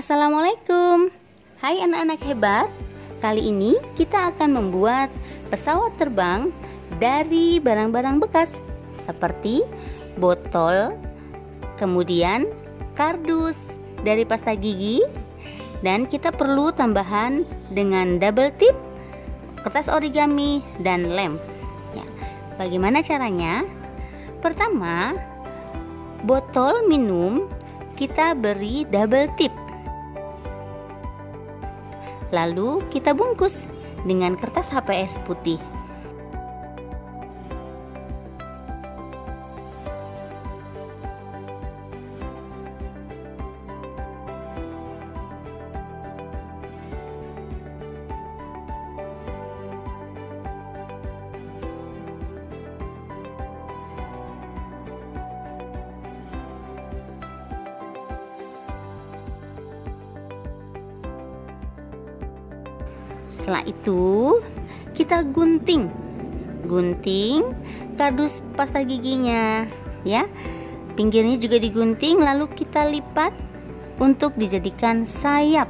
Assalamualaikum Hai anak-anak hebat Kali ini kita akan membuat pesawat terbang dari barang-barang bekas Seperti botol, kemudian kardus dari pasta gigi Dan kita perlu tambahan dengan double tip, kertas origami, dan lem ya. Bagaimana caranya? Pertama, botol minum kita beri double tip Lalu kita bungkus dengan kertas HPS putih. Setelah itu, kita gunting. Gunting kardus pasta giginya, ya. Pinggirnya juga digunting lalu kita lipat untuk dijadikan sayap.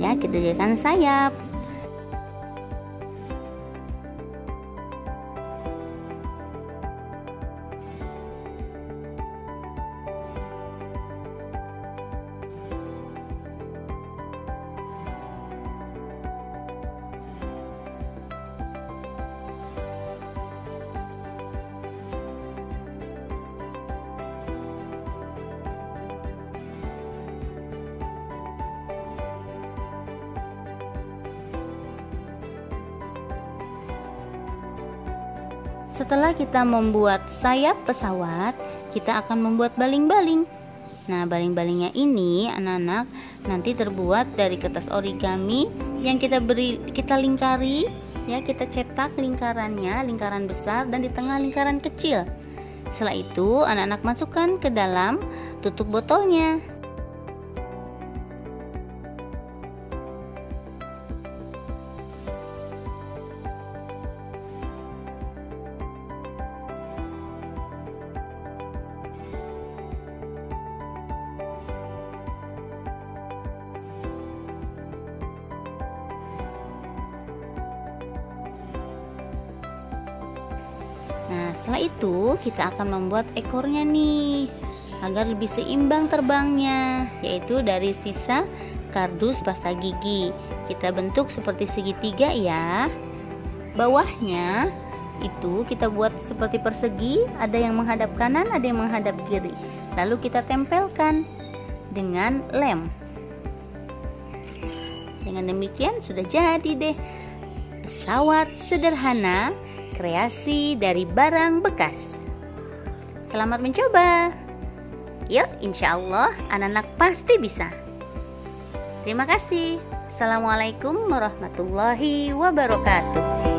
Ya, kita jadikan sayap. Setelah kita membuat sayap pesawat, kita akan membuat baling-baling. Nah, baling-balingnya ini anak-anak nanti terbuat dari kertas origami yang kita beri kita lingkari, ya kita cetak lingkarannya, lingkaran besar dan di tengah lingkaran kecil. Setelah itu, anak-anak masukkan ke dalam tutup botolnya. Setelah itu kita akan membuat ekornya nih agar lebih seimbang terbangnya, yaitu dari sisa kardus pasta gigi. Kita bentuk seperti segitiga ya. Bawahnya itu kita buat seperti persegi, ada yang menghadap kanan, ada yang menghadap kiri. Lalu kita tempelkan dengan lem. Dengan demikian sudah jadi deh pesawat sederhana kreasi dari barang bekas. Selamat mencoba. Yuk, insya Allah anak-anak pasti bisa. Terima kasih. Assalamualaikum warahmatullahi wabarakatuh.